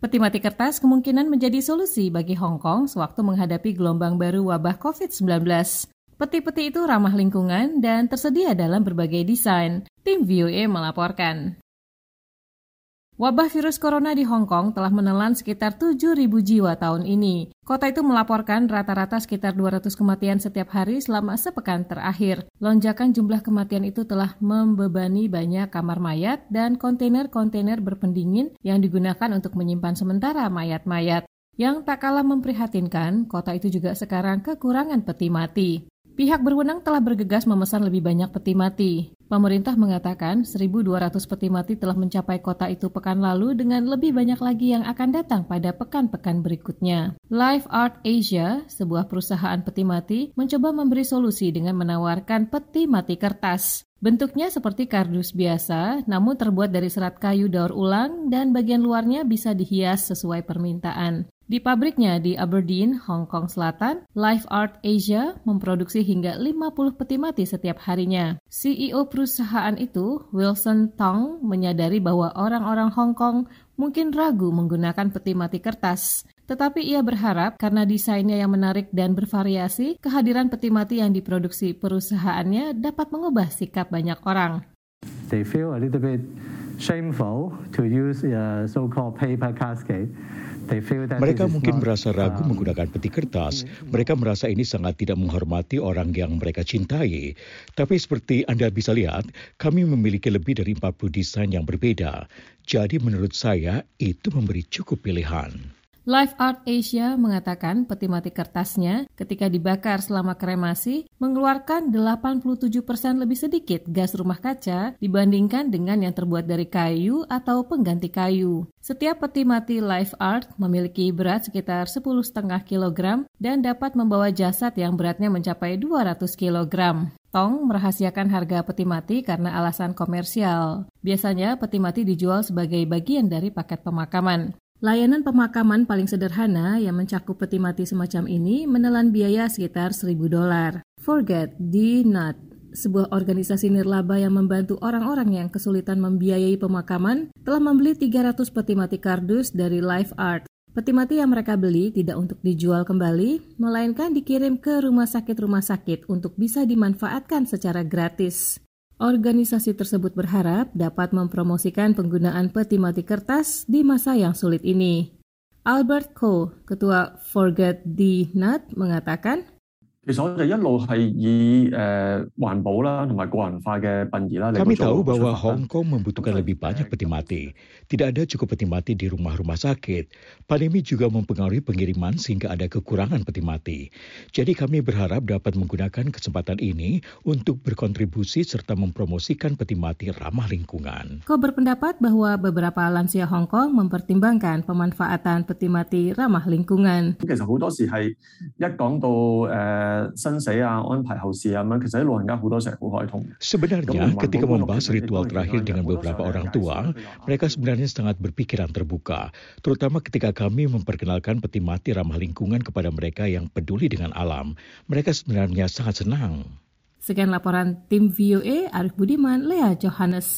Peti mati kertas kemungkinan menjadi solusi bagi Hong Kong sewaktu menghadapi gelombang baru wabah COVID-19. Peti-peti itu ramah lingkungan dan tersedia dalam berbagai desain. Tim VOA melaporkan. Wabah virus corona di Hong Kong telah menelan sekitar 7.000 jiwa tahun ini. Kota itu melaporkan rata-rata sekitar 200 kematian setiap hari selama sepekan terakhir. Lonjakan jumlah kematian itu telah membebani banyak kamar mayat dan kontainer-kontainer berpendingin yang digunakan untuk menyimpan sementara mayat-mayat. Yang tak kalah memprihatinkan, kota itu juga sekarang kekurangan peti mati. Pihak berwenang telah bergegas memesan lebih banyak peti mati. Pemerintah mengatakan 1.200 peti mati telah mencapai kota itu pekan lalu dengan lebih banyak lagi yang akan datang pada pekan-pekan berikutnya. Life Art Asia, sebuah perusahaan peti mati, mencoba memberi solusi dengan menawarkan peti mati kertas. Bentuknya seperti kardus biasa, namun terbuat dari serat kayu daur ulang dan bagian luarnya bisa dihias sesuai permintaan. Di pabriknya di Aberdeen, Hong Kong Selatan, Life Art Asia memproduksi hingga 50 peti mati setiap harinya. CEO perusahaan itu, Wilson Tong, menyadari bahwa orang-orang Hong Kong mungkin ragu menggunakan peti mati kertas. Tetapi ia berharap karena desainnya yang menarik dan bervariasi, kehadiran peti mati yang diproduksi perusahaannya dapat mengubah sikap banyak orang. They feel a little bit shameful to use a so-called paper casket. Mereka mungkin merasa ragu um, menggunakan peti kertas. Mereka merasa ini sangat tidak menghormati orang yang mereka cintai. Tapi seperti Anda bisa lihat, kami memiliki lebih dari 40 desain yang berbeda. Jadi menurut saya itu memberi cukup pilihan. Life Art Asia mengatakan peti mati kertasnya ketika dibakar selama kremasi mengeluarkan 87% lebih sedikit gas rumah kaca dibandingkan dengan yang terbuat dari kayu atau pengganti kayu. Setiap peti mati Life Art memiliki berat sekitar 10,5 kg dan dapat membawa jasad yang beratnya mencapai 200 kg. Tong merahasiakan harga peti mati karena alasan komersial. Biasanya peti mati dijual sebagai bagian dari paket pemakaman. Layanan pemakaman paling sederhana yang mencakup peti mati semacam ini menelan biaya sekitar 1000 dolar. Forget the Not, sebuah organisasi nirlaba yang membantu orang-orang yang kesulitan membiayai pemakaman, telah membeli 300 peti mati kardus dari Life Art. Peti mati yang mereka beli tidak untuk dijual kembali, melainkan dikirim ke rumah sakit-rumah sakit untuk bisa dimanfaatkan secara gratis. Organisasi tersebut berharap dapat mempromosikan penggunaan peti mati kertas di masa yang sulit ini. Albert Ko, Ketua Forget the Nut, mengatakan, 其实我哋一路系以诶、呃、环保啦同埋个人化嘅殡仪啦。Kami tahu bahwa Hong Kong membutuhkan lebih banyak peti mati. Tidak ada cukup peti mati di rumah-rumah sakit. Pandemi juga mempengaruhi pengiriman sehingga ada kekurangan peti mati. Jadi kami berharap dapat menggunakan kesempatan ini untuk berkontribusi serta mempromosikan peti mati ramah lingkungan. Kau berpendapat bahwa beberapa lansia Hong Kong mempertimbangkan pemanfaatan peti mati ramah lingkungan. 其实好多时系一讲到诶。 呃 Sebenarnya ketika membahas ritual terakhir dengan beberapa orang tua, mereka sebenarnya sangat berpikiran terbuka, terutama ketika kami memperkenalkan peti mati ramah lingkungan kepada mereka yang peduli dengan alam. Mereka sebenarnya sangat senang. Sekian laporan tim VOA Arif Budiman, Lea Johannes.